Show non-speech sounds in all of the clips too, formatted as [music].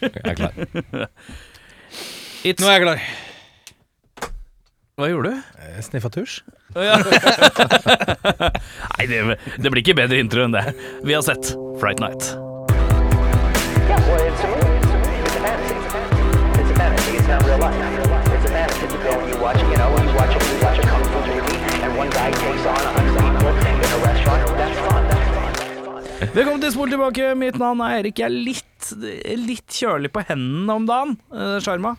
Jeg er klar. [laughs] It's Nå er jeg klar. Hva gjorde du? Eh, Sniffa tusj. [laughs] Nei, det, det blir ikke bedre intro enn det. Vi har sett Fright Night. Yeah, well, it's Velkommen til Spol tilbake. Mitt navn er Erik. Jeg er litt, litt kjølig på hendene om dagen. Eh, Sjarma.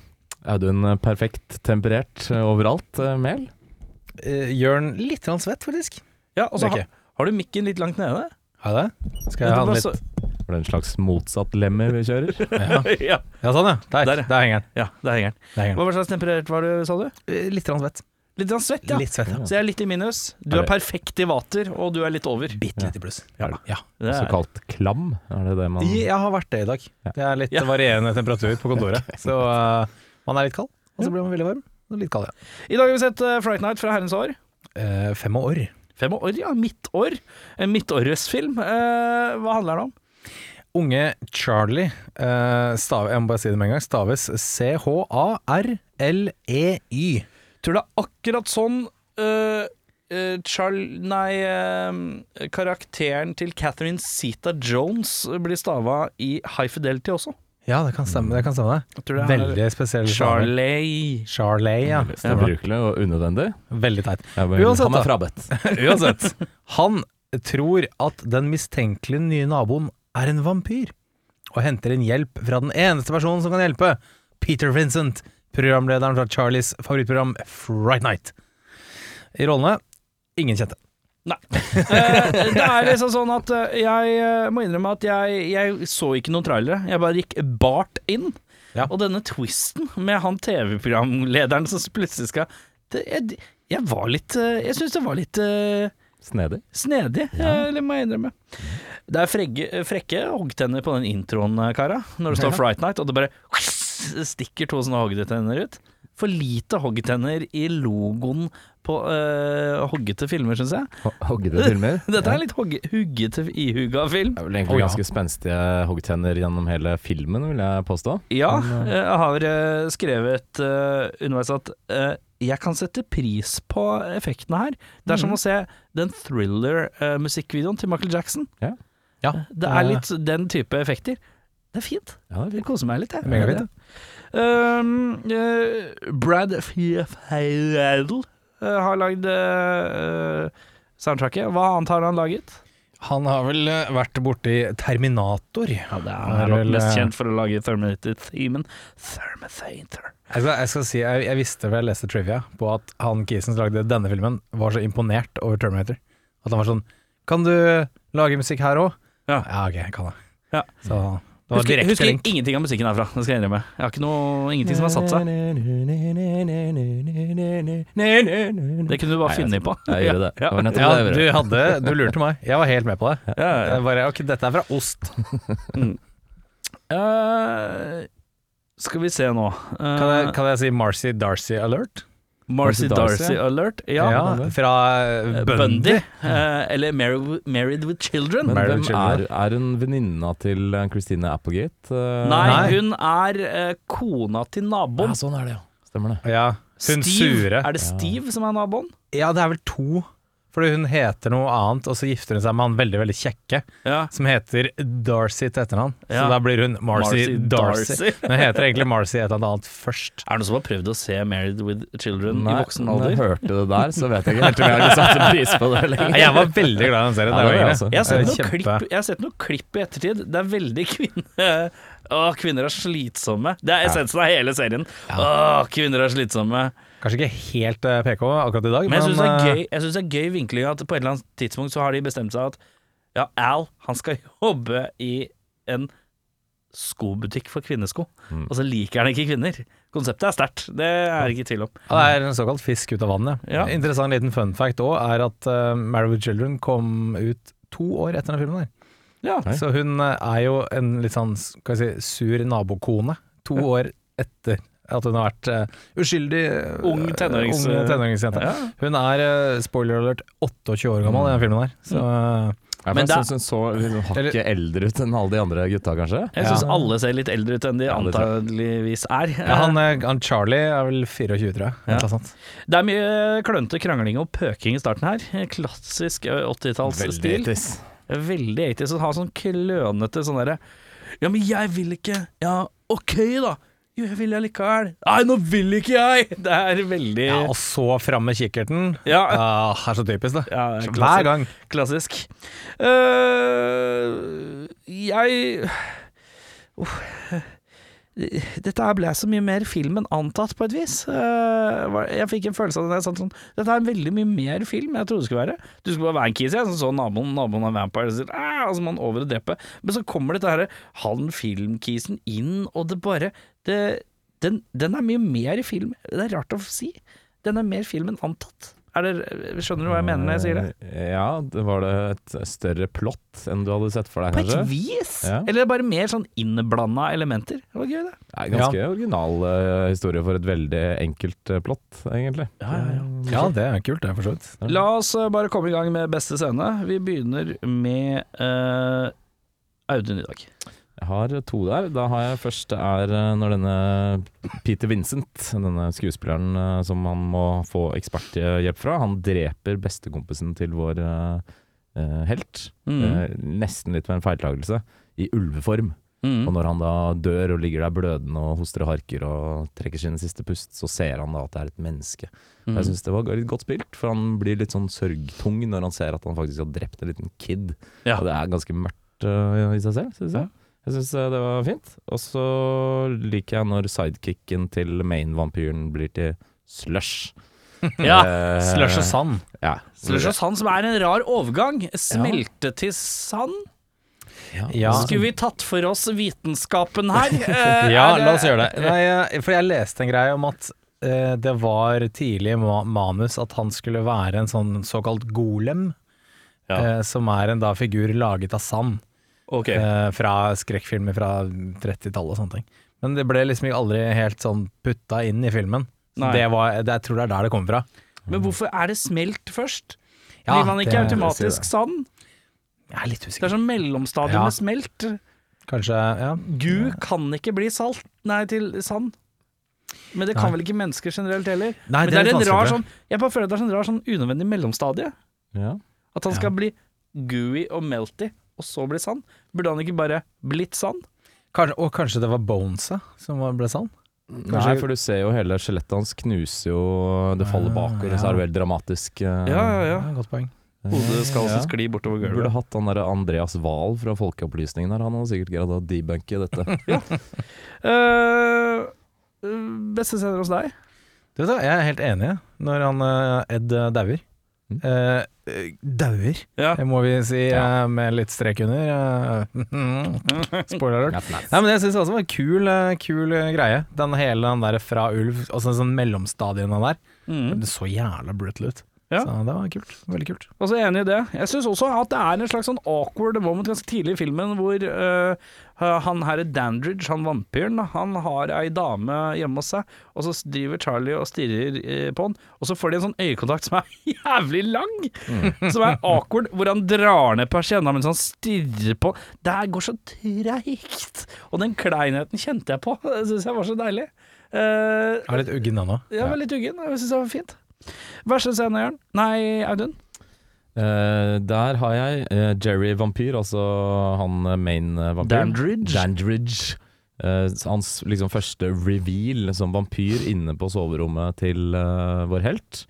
Er du en eh, perfekt temperert eh, overalt, Mel? Uh, Jørn litt grann svett, faktisk. Ja, og så har, har du mikken litt langt nede. Har jeg det? Skal jeg ha den litt Var det en slags motsatt lemme vi kjører? Ja, [laughs] ja, ja sånn, ja. Der, Der, der henger den. ja, der henger den. Hva slags temperert var du, sa du? Litt grann svett. Litt sånn svett, ja. Litt svett, ja. Så jeg er litt i minus. Du Er er perfekt i vater, og du er litt over. Bitte litt i pluss. Ja. Ja. Det er- Såkalt klam? Er det det man Jeg har vært det i dag. Det er litt Ja. varierende temperatur på kontoret. [laughs] Så eh, man er litt kald, og så blir man veldig varm. Og litt kald, ja. I dag har vi sett uh, Fright Night fra herrens år. Eh, fem år. Fem år, ja. Midtår. En midtårsfilm. Uh, hva handler det om? Unge Charlie, eh, stav, jeg må bare si det med en gang, staves C-H-A-R-L-E-Y. Tror det er akkurat sånn uh, uh, Charl... Nei, uh, karakteren til Catherine Zeta Jones blir stava i High Fidelity også. Ja, det kan stemme. Det kan stemme det. Er Veldig spesiell Charlay. Charlay, ja. Ubrukelig og unødvendig. Veldig teit. Uansett, han er frabedt. [laughs] Uansett. Han tror at den mistenkelige nye naboen er en vampyr, og henter inn hjelp fra den eneste personen som kan hjelpe, Peter Vincent, programlederen fra Charlies favorittprogram Fright Night. I rollene ingen kjente. [laughs] Eh, det er liksom sånn at eh, jeg eh, må innrømme at jeg, jeg så ikke noen trailere. Jeg bare gikk bart inn. Ja. Og denne twisten med han TV-programlederen som plutselig skal det, jeg, jeg var litt Jeg syns det var litt uh, Snedig. snedig, ja. det må jeg innrømme. Det er fregge, frekke hoggtenner på den introen, kara. Når det står Fright Night, og det bare stikker to sånne hoggtenner ut. For lite hoggtenner i logoen på uh, hoggete filmer, syns jeg. Hoggete filmer. [laughs] Dette er litt huggete, ihuga film. Det er vel egentlig oh, ja. ganske spenstige hoggtenner gjennom hele filmen, vil jeg påstå. Ja, jeg har eh, skrevet uh, underveis at eh, jeg kan sette pris på effektene her. Det er som å se den thriller-musikkvideoen til Michael Jackson. Ja. Det er litt den type effekter. Det er fint. Ja, det er Jeg fint. koser meg litt, jeg. Megafint, Um, uh, Brad Fiedel har lagd uh, soundtracket. Hva annet har han laget? Han har vel eh, vært borti Terminator. Ja, det er er vel, mest eh, kjent for å lage Terminator-themen. Thermathater. Jeg skal, jeg skal si, jeg, jeg visste vel, jeg leste trivia, på at han kisen som lagde denne filmen, var så imponert over Terminator. At han var sånn Kan du lage musikk her òg? Ja. ja, ok, jeg kan det. Ja. Så Husker, husker ingenting av musikken herfra, det skal jeg innrømme. Jeg har ikke noe, ingenting som har satt seg. Det kunne du bare funnet finne på. Jeg gjorde det. [laughs] Det var nettopp det jeg du hadde Du lurte meg. Jeg var helt med på det. Ja, ja. Jeg bare, ok, dette er fra Ost. uh, [laughs] skal vi se nå. uh, Kan jeg, kan jeg si Marcy Darcy alert? Marcy Darcy, Darcy ja. alert. Ja. fra Eh, uh, Bundy. Bundy. eh, eller Married, Married with Children. Men Married hvem Children. er, er hun venninna til Christine Christina Applegate? Eh, Nei, Nei. hun er eh, kona til naboen. Ja, sånn er det, ja. Stemmer det. Ja, hun Steve. sure. Er det Steve som er naboen? Ja, det er vel to. Fordi hun heter noe annet, og så gifter hun seg med han veldig veldig kjekke, Ja. som heter Darcy til etternavn. Ja. Så da blir hun Marcy, Marcy Darcy. Darcy. Men [laughs] hun heter egentlig Marcy et eller annet først. Er det noen som har prøvd å se Married with Children i voksen når jeg alder? hørte det der, så vet jeg ikke helt om jeg hadde satt pris på det lenger. Jeg var veldig glad i den serien. Ja, det det var var jeg også. Jeg har sett noen klipp, jeg har sett noen klipp i ettertid. Det er veldig kvinne... Å, kvinner er slitsomme. Det er essensen av hele serien. Å, kvinner er slitsomme. Kanskje ikke helt eh, PK akkurat i dag, Men jeg syns det er eh, gøy, jeg synes det er gøy vinkling at på et eller annet tidspunkt så har de bestemt seg at ja, Al, han skal [laughs] jobbe i en skobutikk for kvinnesko, og så liker han ikke kvinner. Konseptet er sterkt, det er det ikke tvil om. Ja, det er en såkalt fisk ut av vannet. Ja. Interessant liten fun fact òg er at uh, Married with Children kom ut to år etter den filmen der. Ja. Så hun er jo en litt sånn skal jeg si, sur nabokone to år etter at hun har vært uh, uskyldig uh, Ung tenårings- ung tenåringsjente. Ja. Hun er, uh, spoiler alert, 28 år gammel i den filmen her. Så eh, Ja, Men jeg syns hun så liksom hakket eldre ut enn alle de andre gutta, kanskje. Jeg syns Ja. alle ser litt eldre ut enn de antageligvis er. ja, han, han Charlie er vel 24, tror jeg. Ja. Noe sånt. Det er mye klønete krangling og pøking i starten her. Klassisk eh, 80-tallsstil. etisk. Veldig 80s. Og har sånn klønete sånn derre Ja, men jeg vil ikke Ja, OK, da. Jo, jeg vil allikevel. Nei, nå vil ikke jeg! Det er veldig Ja, og så fram med kikkerten. Ja. Ah, er så typisk, det. Ja, det er Hver klassisk. gang. Klassisk. Øh, jeg Uff. Dette ble så mye mer film enn antatt, på et vis. Øh, jeg fikk en følelse av det sånn Dette er veldig mye mer film enn jeg trodde det skulle være. Du skulle bare være en kis, jeg, som så naboen, naboen av Vampire, og så, altså han over og drepe. Men så kommer dette her, han filmkisen inn, og det bare det, den, den er mye mer film. Det er rart å si. Den er mer film enn antatt. Er det, skjønner du hva jeg mener når jeg sier det? Eh, Ja, det var det et større plott enn du hadde sett for deg, På et vis? Ja. Eller bare mer sånn innblanda elementer? Det var gøy, det. Nei, ganske original uh, historie for et veldig enkelt uh, plott, egentlig. Ja, det er kult, det, for så vidt. La oss uh, bare komme i gang med beste scene. Vi begynner med eh, Audun i dag. Jeg har to der. Da har jeg først er eh, når denne Peter Vincent, denne skuespilleren eh, som han må få eksperthjelp fra, han dreper bestekompisen til vår eh, eh, helt. Mm. Eh, nesten litt med en feiltagelse. I ulveform. Og når han da dør og ligger der blødende og hoster og harker og trekker sin siste pust, så ser han da at det er et menneske. Mm. Jeg syns det var litt godt spilt, for han blir litt sånn sørgtung når han ser at han faktisk har drept en liten kid. Ja. Og det er ganske mørkt uh, i seg selv, syns jeg. Jeg syns det var fint. Og så liker jeg når sidekicken til main-vampyren blir til slush. [laughs] Ja. Eh, Slush og sand. Ja. Slush og sand, som er en rar overgang. Smelte til sand. Ja. Skulle vi tatt for oss vitenskapen her? [laughs] Eh, Ja, la oss gjøre det. Nei, for jeg leste en greie om at uh, det var tidlig i ma manus at han skulle være en sånn såkalt golem, Ja. uh, som er en da figur laget av sand. Ok. eh, fra skrekkfilmer fra 30-tallet og sånne ting. Men det ble liksom aldri helt sånn putta inn i filmen. Så det var, det, jeg tror det er der det kommer fra. Men hvorfor er det smelt først? Ja, Blir man ikke det- automatisk sand? Jeg er litt usikker. Det er sånn mellomstadium Ja. med smelt. Kanskje, ja. Gu kan ikke bli salt, nei, til sand. Men det kan Nei. vel ikke mennesker generelt heller? Nei, Men det er det er en rar sånn Jeg bare føler at det er en rar sånn unødvendig mellomstadie. Ja. At han skal bli gooey og melty, og så bli sann? Burde han ikke bare blitt sann? Kanskje, og kanskje det var Bonesa som ble ble Kanskje. Nei, for du ser jo hele skjelettet hans knuser jo Det faller Ah, bakover, ja. så er det veldig dramatisk. eh, Ja, ja, ja. Godt poeng. Hodet skal Ja. også skli bortover gulvet. Burde hatt han der Andreas Wahl fra Folkeopplysningen her. Han hadde sikkert greid å debunke dette. [laughs] uh, beste scener hos deg? Du jeg er helt enig når han Ed dauer. Mm. Eh, dauer, Ja. det må vi si Ja. eh, med litt strek under. eh, [laughs] Spoiler alert. Nei, men jeg syns også var en kul, eh, kul greie. Den hele den der fra ulv, altså sånn mellomstadien der. Mm. Det så jævla brutal ut. Ja. Så det var kult. Veldig kult. Altså enig i det. Jeg syns også at det er en slags sånn awkward moment ganske tidlig i filmen, hvor uh, han her Dandridge, han vampyren, da, han har ei dame hjemme hos seg, og så driver Charlie og stirrer uh, på han, og så får de en sånn øyekontakt som er [laughs] jævlig lang, som er awkward, hvor han drar ned persienna mens han stirrer på. Det her går så treigt, og den kleinheten kjente jeg på. [laughs] Det syns jeg var så deilig. Uh, Jeg er litt uggen ennå. jeg var litt uggen, jeg syns det var fint. Verste scene, Jørn? Nei, Audun? Uh, der har jeg uh, Jerry Vampyr, altså han eh, main vampyr. Dandridge. Dandridge. Uh, hans liksom første reveal som vampyr inne på soverommet til vår helt.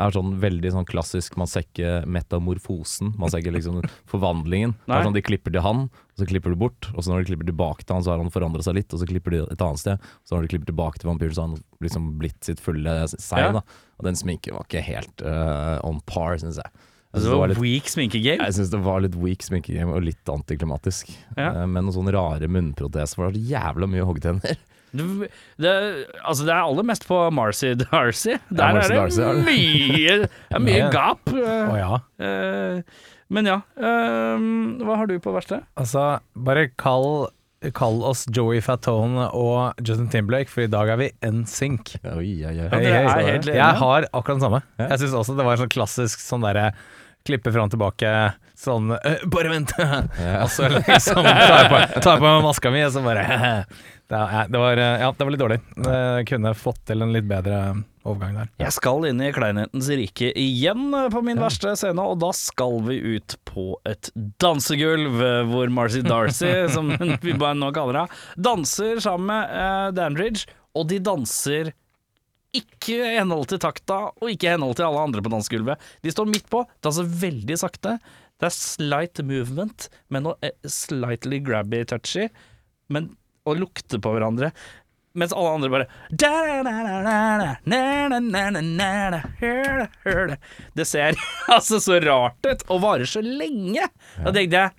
Er sånn veldig sånn klassisk, man ser ikke metamorfosen, man ser ikke liksom [laughs] forvandlingen. Det er sånn De klipper til han, og så klipper du bort. Og så når de klipper tilbake til han, så har han forandra seg litt. Og så klipper de et annet sted. Så når de klipper tilbake til vampyren, så har han liksom blitt sitt fulle seg. Ja. da Og den sminken var ikke helt uh, on par, syns jeg. Jeg Det synes det var litt, weak sminkegame. jeg synes det var litt weak sminkegame og litt antiklimatisk. Ja. Eh, Med noen sånne rare munnproteser, for det var så jævla mye hoggtenner. Det, det, altså det er aller mest på Marcy Darcy. Der Marcy er det Darcy, er det. mye, er mye gap. Oh, ja. Uh, men ja, Uh, hva har du på verste? Altså, bare kall, kall oss Joey Fatone og Justin Timberlake, for i dag er vi NSYNC. Oi, oi, oi. Ja, Hei, hei. Jeg har akkurat den samme. Jeg syns også det var sånn klassisk sånn derre klippe fram og tilbake, sånn «Øh, Bare vent! og så liksom tar jeg på, tar jeg på meg maska mi, og så bare [laughs] det, er, det, var, eh, ja, det var litt dårlig. Jeg kunne fått til en litt bedre overgang der. Jeg skal inn i kleinhetens rike igjen på min verste scene, og da skal vi ut på et dansegulv eh, hvor Marcy Darcy, [laughs] som vi bare nå kaller henne, danser sammen med eh, Dandridge, og de danser ikke i henhold til takta, og ikke i henhold til alle andre på dansegulvet. De står midt på, danser veldig sakte. Det er slight movement, men noe slightly grabby touchy, men og lukte på hverandre. Mens alle andre bare Det ser [laughs] altså så rart ut, og varer så lenge. Da tenkte jeg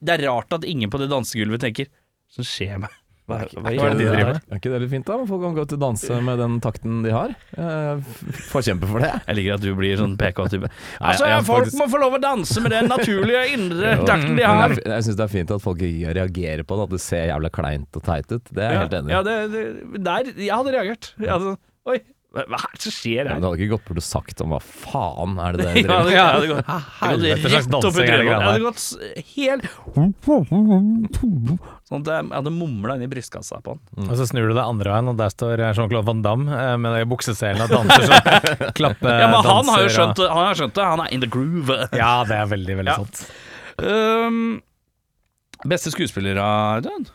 Det er rart at ingen på det dansegulvet tenker Hva skjer med hva, hva, Hva er det de driver med? Er ikke det litt fint, da? Folk kan gå til danse med den takten de har. Forkjempe for det. Jeg liker at du blir sånn PK-type. Altså, folk faktisk- må få lov å danse med den naturlige indre [laughs] takten de har. jeg, jeg syns det er fint at folk reagerer på det, at det ser jævla kleint og teit ut. Det er jeg helt enig i. Ja, det, det, der, jeg hadde reagert. Jeg hadde sånn, Oi, hva er det som skjer Men Ja, du hadde ikke gått bort og sagt om hva faen er det driver det, [laughs] ja, det [laughs] rett opp i trynet. Jeg hadde gått helt Sånn at jeg hadde mumla inn i brystkassa på han. Og så snur du deg andre veien, og der står Jean-Claude Van Damme eh, med de bukseselen og danser sånn. [laughs] Klappe, Ja, men han har jo skjønt. Han har skjønt det. Han er in the groove. Ja, det er veldig, veldig Ja. sant. Um, beste skuespiller, Audun?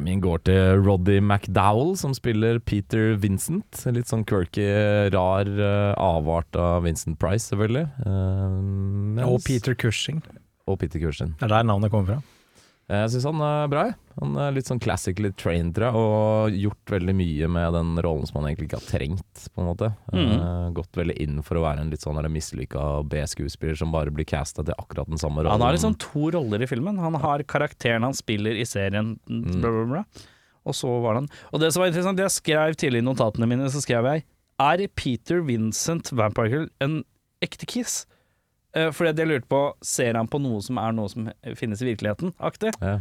Min går til Roddy McDowell, som spiller Peter Vincent. Litt sånn quirky, rar eh, avart av Vincent Price, selvfølgelig. Eh, mens- Og Peter Cushing. Og Peter Cushing. Det er der navnet kommer fra. Eh, Jeg syns han er bra. Han er litt sånn classically trained, tror jeg, og gjort veldig mye med den rollen som han egentlig ikke har trengt, på en måte. Mm. gått veldig inn for å være en litt sånn mislykka B-skuespiller som bare blir casta til akkurat den samme rollen. Han har liksom to roller i filmen. Han har karakteren han spiller i serien, bla, bla, bla. Og så var han Og det som var interessant, jeg skrev tidlig i notatene mine, så skrev jeg Er Peter Vincent Vampire en ekte kiss? Eh, fordi jeg lurte på Ser han på noe som er noe som finnes i virkeligheten, aktig? Ja.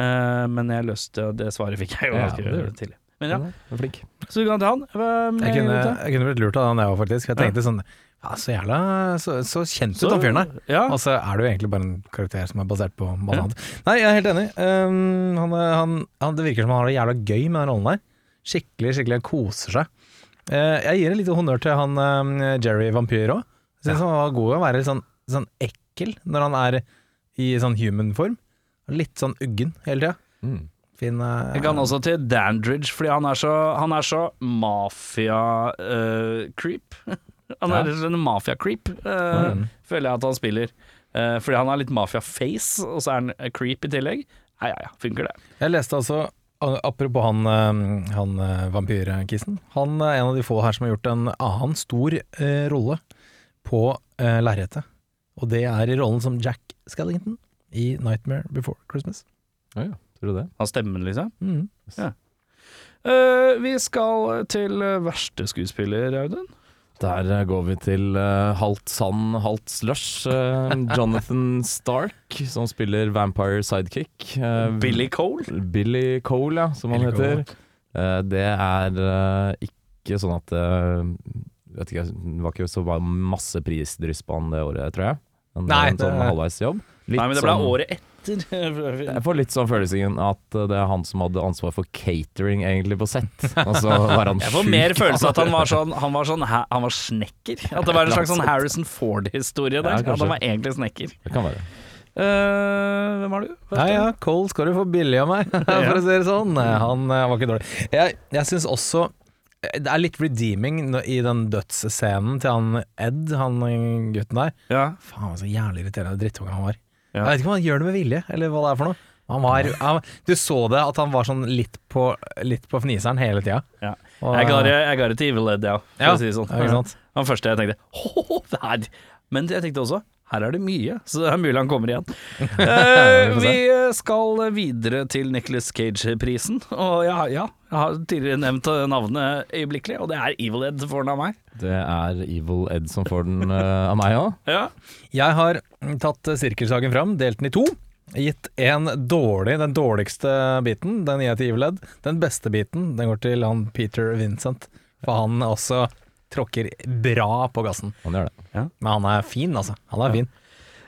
Uh, men jeg løste det svaret fikk jeg jo Ja, ganske det tidlig. Men ja, er flink. så du kan til han. Hva Jeg kunne, jeg kunne blitt lurt av han, jeg òg, faktisk. Jeg tenkte sånn Ja, så jævla Så, så kjent ut, han fyren der. Ja. Og så er det jo egentlig bare en karakter som er basert på masse annet. Nei, jeg er helt enig. Um, han, han, han, det virker som han har det jævla gøy med den rollen der. Skikkelig, skikkelig koser seg. Uh, jeg gir en liten honnør til han um, Jerry Vampyr òg. Jeg ja. han var god å være litt sånn, sånn ekkel når han er i sånn human form. Litt sånn uggen hele tida. Mm. Fin uh, Jeg kan også til Dandridge, fordi han er så, han er så mafia-creep. [laughs] han er en mafia-creep, uh, Mm. føler jeg at han spiller. Eh, fordi han har litt mafia-face, og så er han eh, creep i tillegg. Ja, ja, ja, funker det. Jeg leste altså Apropos han, eh, han eh, vampyrkissen. Han er en av de få her som har gjort en annen stor eh, rolle på uh, lerretet. Og det er i rollen som Jack Skellington i 'Nightmare Before Christmas'. Ja, ja. Tror du det? Han stemmen, liksom. Mm. Eh, vi skal til eh, verste skuespiller, Audun. Der eh, går vi til uh, halvt sand, halvt slush. Uh, [laughs] Jonathan Stark, som spiller Vampire Sidekick. Uh, Billy Cole. Billy Cole, ja, som han Billy heter. Eh, det er ikke sånn at uh, vet ikke, Det var ikke så masse prisdryss på han det året, tror jeg. En, Nei, en sånn. Litt Nei, men det ble sånn- året etter. [laughs] Jeg får litt sånn følelsen at det er han som hadde ansvar for catering egentlig på sett. Og så var han [laughs] Jeg får syk. mer følelse av at han var sånn Han var, sånn, ha- han var snekker. At det var en slags sånn Harrison Ford-historie der. Ja, at han var egentlig snekker. Det kan være. Uh, hvem er du? Ja ja, Cole skal du få billig av meg, [laughs] for å si det sånn. Han eh, var ikke dårlig. Jeg, jeg syns også det er litt redeeming i den dødsscenen til han Ed, han gutten der. Ja. Faen, så jævlig irriterende drittunge han var. Ja. Jeg vet ikke om han gjør det med vilje, eller hva det er for noe. Han var, han, du så det at han var sånn litt på, litt på fniseren hele tida. Ja. Jeg ga det til Evil Ed, ja. For å si det sånn. Han første jeg tenkte [laughs] Åh, der! Men jeg tenkte også her er det mye, så det er mulig han kommer igjen. [laughs] Eh, vi skal videre til Nicholas Cage-prisen. Og ja, ja, jeg har tidligere nevnt navnet øyeblikkelig, og det er Evil Ed som får den av meg. Det er Evil Ed som får den eh, av meg òg. [laughs] Ja. Jeg har tatt sirkelsagen fram, delt den i to. Gitt en dårlig, den dårligste biten, den gir jeg til Evil Ed. Den beste biten, den går til han Peter Vincent. For han også tråkker bra på gassen. Han gjør det. Men han er fin, altså. Han er fin.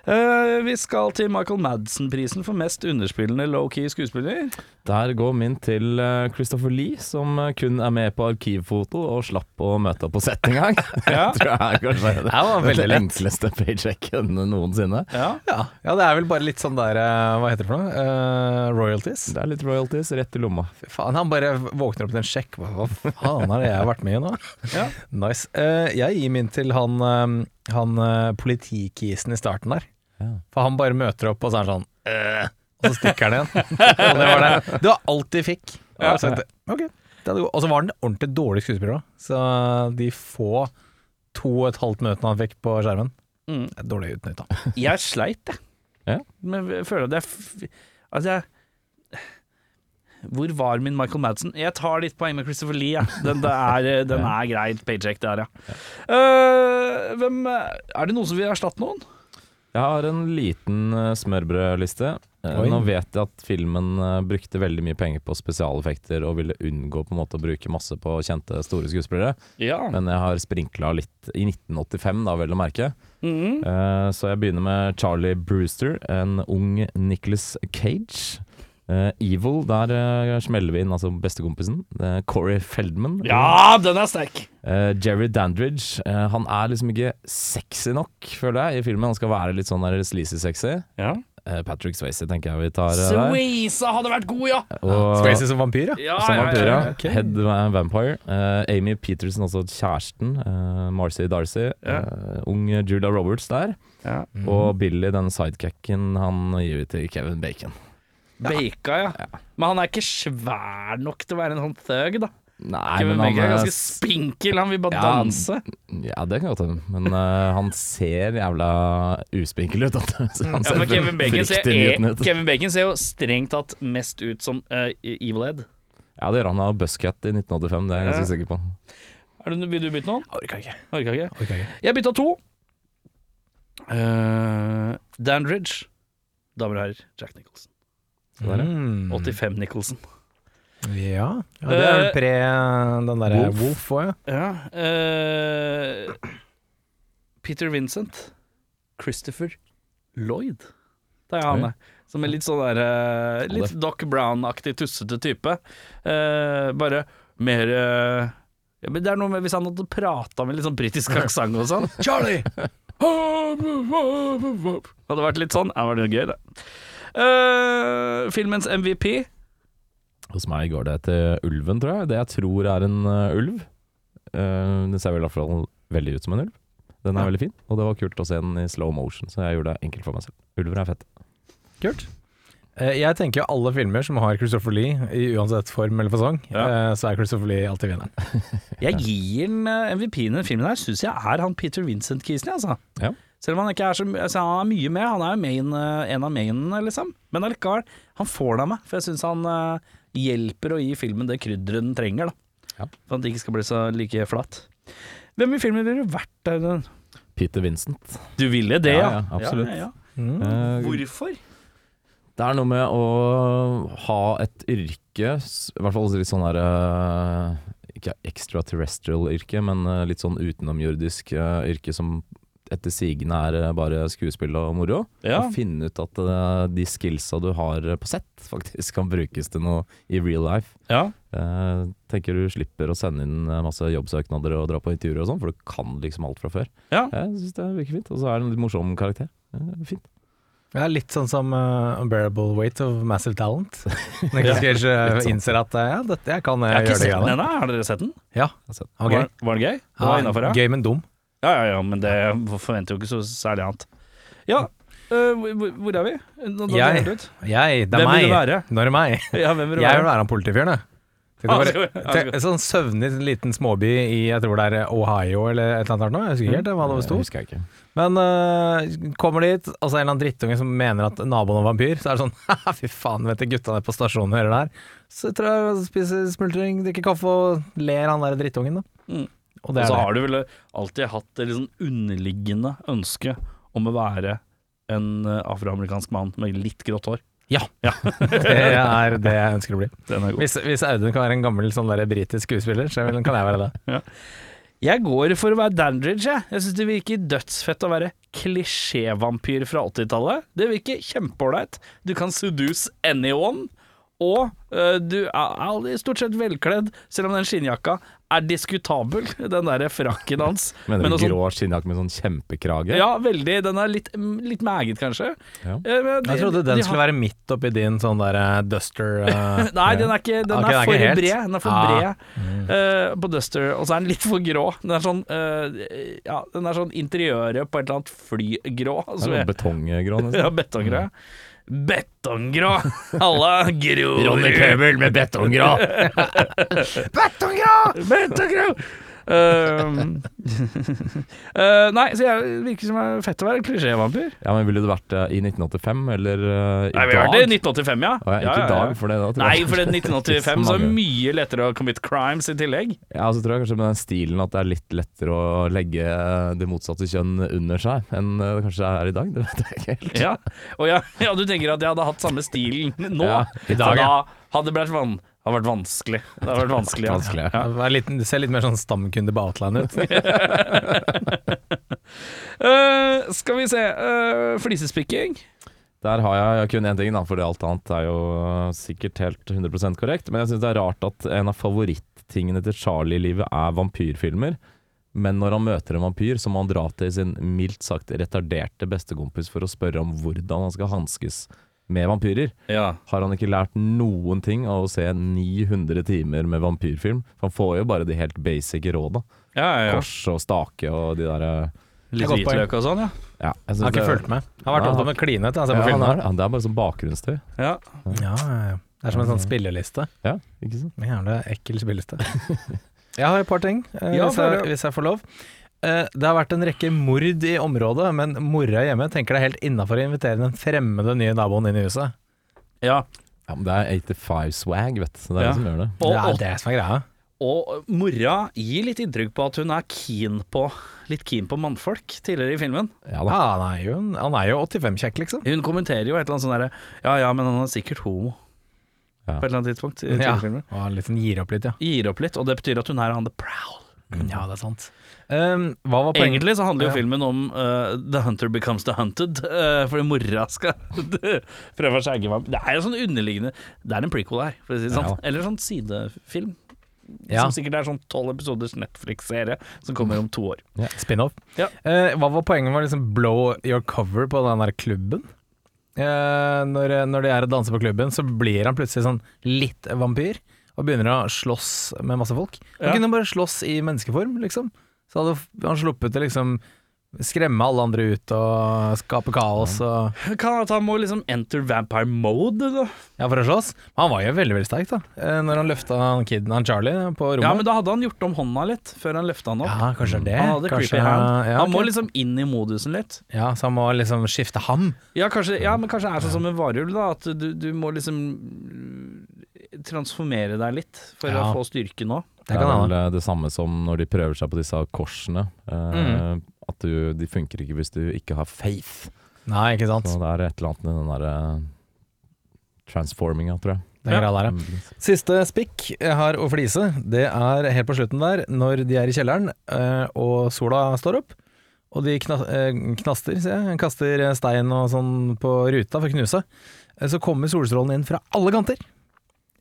Eh, vi skal til Michael Madsen-prisen for mest underspillende low-key skuespiller. Der går min til eh, Christopher Lee, som eh, kun er med på arkivfoto og slapp å møte opp på sett en gang. [laughs] [laughs] Ja. Jeg tror jeg er kanskje det, Det var veldig det enkleste paychecken noensinne. Ja. Ja. ja, det er vel bare litt sånn der Hva heter det for noe? Uh, royalties. Det er litt royalties rett i lomma. Fy faen, han bare våkner opp til en sjekk. Hva faen har det jeg vært med i nå? Ja. [laughs] Nice. Uh, jeg gir min til han, han eh, politikisen i starten der. Ja. For han bare møter opp, og så er han sånn «Øh», Og så stikker han igjen. og det var det. Det var alt de fikk. Og, Ja. så hadde og så var han ordentlig dårlig skuespiller òg. Så de få to og et halvt minuttene han fikk på skjermen, Mm. dårlig utnytta. Jeg sleit, jeg. Ja. Men jeg føler at jeg Altså, jeg Hvor var min Michael Madsen? Jeg tar litt poeng med Christopher Lee, jeg. Den, det er, den er greit. Paycheck der, ja. Uh, hvem Er det noen som vil erstatte noen? Jeg har en liten uh, smørbrødliste. Eh, Oi. nå vet jeg at filmen eh, brukte veldig mye penger på spesialeffekter og ville unngå på en måte å bruke masse på kjente, store skuespillere. Ja. Men jeg har sprinkla litt i 1985, da vel å merke. Mhm. Eh, så jeg begynner med Charlie Brewster, en ung Nicholas Cage. Eh, Evil, der uh, smeller vi inn altså bestekompisen. Uh, Corey Feldman. ja, den er sterk. Eh, Jerry Dandridge. han er liksom ikke sexy nok, føler jeg, i filmen. Han skal være litt sånn sleazy-sexy. Ja. Patrick Swayze tenker jeg vi tar der. Swayze hadde vært god, ja! Og Swayze som vampyr, ja. Ja, som vampyr, ja, ja. ja. ok. Head Vampire. Eh, Amy Peterson, altså kjæresten. Uh, Marcy Darcy. Ja. ung Julia Roberts der. Ja. Og Billy, den sidecacken, han gir vi til Kevin Bacon. Baka, ja. Men han er ikke svær nok til å være en sånn thug, da. Nei, Kevin men Bacon er er ganske spinkel, han vil bare Ja, danse. Ja, det kan godt hende. Men uh, han ser jævla uspinkel ut. han Ja, Kevin Bacon, ser, er, ut. Kevin Bacon ser jo strengt tatt mest ut som uh, Evil Ed. Ja, det gjør han av Buscat i 1985, det er jeg ganske Ja. sikker på. Er du, vil du bytte noen? Orka ikke. Orka ikke. Orka ikke. Jeg bytta to. Uh, Dandridge. Damer og herrer, Jack Nicholson. Der. Mm. 85 Nicholson. Ja. ja, det er vel Eh, pre den derre Wolf. Òg, ja. Ja. Uh, Peter Vincent. Christopher Lloyd. Det er han, det. Som er litt sånn der uh, Litt Doc Brown-aktig tussete type. Uh, bare mer ja, men det er noe med Hvis han hadde prata med litt sånn britisk aksent og sånn [laughs] Charlie! [laughs] Hadde vært litt sånn. Det var gøy, det. Eh, filmens MVP. Hos meg går det til ulven, tror jeg. Det jeg tror er en uh, ulv. Uh, det ser vel i hvert fall veldig ut som en ulv. Den er Ja. veldig fin, og det var kult å se den i slow motion, så jeg gjorde det enkelt for meg selv. Ulver er fett. Kult. Eh, Jeg tenker jo alle filmer som har Christopher Lee, i uansett form eller fasong, Ja. eh, så er Christopher Lee alltid vinneren. Jeg gir den MVP-en i den filmen her, syns jeg er han Peter Vincent-kisen, altså. Ja. Selv om han ikke er så altså, Han er mye med, han er jo main, eh, en av mainene, liksom. Men allikevel, han får det av meg, for jeg syns han uh, hjelper å gi filmen det krydderet den trenger, da. Ja. For at det ikke skal bli så like flatt. Hvem i filmen ville du vært? Audun? Peter Vincent. Du ville det, Ja, ja? ja, absolutt. Ja, ja, ja. Mm. Eh, Hvorfor? Det er noe med å ha et yrke, i hvert fall litt sånn her Ikke extraterrestrial yrke, men litt sånn utenomjordisk yrke som etter sigende er eh, bare skuespill og moro. Ja. Og finne ut at eh, de skillsa du har på sett, [laughs] faktisk kan brukes til noe i real life. ja. Eh, tenker du slipper å sende inn eh, masse jobbsøknader og dra på intervjuer og sånn, for du kan liksom alt fra før. Ja. Jeg syns det virker fint. Og så er det en litt morsom karakter. Eh, fint. Ja, litt sånn som uh, Unbearable Weight of Massive Talent. [laughs] Når Cage uh, sånn. innser at uh, ja, dette, jeg kan uh, Jeg har ikke gjøre det sett den ennå, har dere sett den? Ja, Sett han var Var, gøy. var den gøy? Det var Ja, ja? Gøy, men dum. Ja, ja, ja, men det forventer jo ikke så særlig annet. Ja, øh, hvor, hvor er vi? Nå, Jeg- det. Jeg, det er Hvem vil meg. du være? Nå er det meg. [laughs] Ja, hvem vil du Jeg vil være? være han politifyren, jeg. Bare- skal- te- En sånn søvnig liten småby i jeg tror det er Ohio eller et eller annet. nå. Jeg husker ikke helt hva det Det sto. husker jeg ikke. Men øh, kommer dit, og så er det en eller annen drittunge som mener at naboen er vampyr. Så er det sånn [laughs] Haha, fy faen, vet du, gutta nede på stasjonen hører det her. Så tror jeg spiser smultring, drikker kaffe og ler han der drittungen, da. Mm. Og Og så er har du vel alltid hatt et sånn underliggende ønske om å være en eh, afroamerikansk mann med litt grått hår. Ja, [laughs] Det er det jeg ønsker å bli. Er. Hvis, hvis Audun kan være en gammel sånn der britisk skuespiller, så kan jeg være det. [laughs] Jeg går for å være Dandridge, jeg. Jeg syns det virker dødsfett å være klisjévampyr fra 80-tallet. Det virker kjempeålreit. Du kan seduce anyone. Og uh, du er aldri stort sett velkledd, selv om den skinnjakka er diskutabel. Den derre frakken hans. [laughs] Mener Men du grå grå skinnjakke med sånn kjempekrage? Ja, veldig. Den er litt, litt meget, kanskje. Ja. Eh, de- Jeg trodde den de skulle ha... være midt oppi din sånn der eh, duster uh... [laughs] Nei, den er ikke Den okay, er den er for helt. bred. Den er for Ah. bred uh, på Duster, og så er den litt for grå. Den er sånn uh, Ja, den er sånn interiøret på et eller annet flygrå. Betonggrå er jeg- betonggrå, [laughs] nesten. Ja, betonggrå. Betonggrå! Alle grå Pøbel med betonggrå! [laughs] Betonggrå! Um, [laughs] eh, nei, så jeg virker som det er fett å være klisjévampyr. Ja, men Ville du vært det i 1985, eller uh, i Nei, vi dag? det i 1985, ja. Oh, ja, ikke Ja, ja, i ja. dag, for det da tror Nei, for det er 1985 [laughs] så er det mye lettere å commit crimes i tillegg. Ja, så tror jeg kanskje med den stilen at det er litt lettere å legge det motsatte kjønn under seg enn det kanskje er i dag. Det vet jeg ikke helt. Ja, og ja, [laughs] ja, du tenker at jeg hadde hatt samme stilen nå? Ja, i dag, ja. da hadde det blitt van har vært vanskelig. Det har vært vanskelig, ja. Vanskelig, ja. Ja, det litt, det ser litt mer sånn stamkunde på Outline ut. uh, [laughs] skal vi se uh, Flisespikking. Der har jeg kun én ting, da, for alt annet er jo sikkert helt 100 korrekt. Men jeg syns det er rart at en av favorittingene til Charlie i livet er vampyrfilmer. Men når han møter en vampyr, så må han dra til sin mildt sagt retarderte bestekompis for å spørre om hvordan han skal hanskes med vampyrer. Ja. Har han ikke lært noen ting av å se 900 timer med vampyrfilm? For han får jo bare de helt basic råda. Ja, ja, ja. Kors og stake og de derre Litt hvitløk og sånn, ja. ja, jeg har ikke det- fulgt med. Han har vært opptatt med klinete. Altså, Ja, på han er, det. det er bare sånn bakgrunnstøy. ja. Ja, ja, ja. Det er som en sånn spilleliste. Ja, ikke sant? En Jævla ekkel spilleliste. [laughs] Jeg har et par ting, eh, Ja, hvis, jeg, hvis jeg får lov. Eh, Det har vært en rekke mord i området, men mora hjemme tenker det er helt innafor å invitere den fremmede nye naboen inn i huset. ja. Ja, men det er 85-swag, vet du. Så det er Ja. det som gjør det. Og, det er det som er greia. og mora gir litt inntrykk på at hun er keen på litt keen på mannfolk tidligere i filmen. Ja da. han er jo, han er jo 85-kjekk, liksom. Hun kommenterer jo et eller annet sånn derre Ja ja, men han er sikkert homo. Ja. På et eller annet tidspunkt. i Ja. Og han sånn gir opp litt, ja. Gir opp litt, og det betyr at hun er on the prowl. Ja, det er sant. Um, hva var poenget? Egentlig så handler jo Ja. filmen om uh, The Hunter Becomes The Hunted, uh, fordi mora skal [laughs] prøve å skjegge ham. Det er jo sånn underliggende Det er en prequel her, for å si det sånn. Ja. Eller sånn sidefilm. Ja. Som sikkert er sånn tolv episoders Netflix-serie som kommer om to år. Spin-off. Ja. Uh, hva var poenget med å liksom blow your cover på den der klubben? Uh, når, når de er og danser på klubben, så blir han plutselig sånn litt vampyr. Og begynner å slåss med masse folk. Han Ja. kunne bare slåss i menneskeform, liksom. Så hadde han sluppet å liksom skremme alle andre ut og skape kaos og Kan at han må liksom enter vampire mode, da. Ja, for å slåss. Han var jo veldig, veldig sterk, da. Eh, når han løfta kiden, han Charlie, på rommet. Ja, men da hadde han gjort om hånda litt, før han løfta han opp. Ja, kanskje det. Han hadde kanskje, creepy hand. ja, han må liksom inn i modusen litt. Ja, så han må liksom skifte ham. Ja, kanskje, ja men kanskje det er sånn som en varulv, da. At du, du må liksom mm, transformere deg litt for Ja. å få styrke nå. Det Det er vel eh, det samme som når de prøver seg på disse korsene. eh, At du, de funker ikke hvis du ikke har faith. Nei, ikke sant. Så det er et eller annet med den derre transforminga, tror jeg. Den greia der, ja. Mm. Siste spikk jeg har å flise, det er helt på slutten der, når de er i kjelleren eh, og sola står opp. Og de kna knaster, sier jeg, kaster stein og sånn på ruta for å knuse. Eh, Så kommer solstrålen inn fra alle kanter.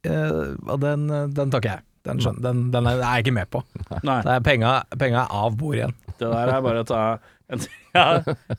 Eh, og den, den takker jeg. Den, skjønner, den, den er jeg ikke med på. Nei, Det er penga, penga er av bordet igjen. det der er bare å ta en, [laughs] ja,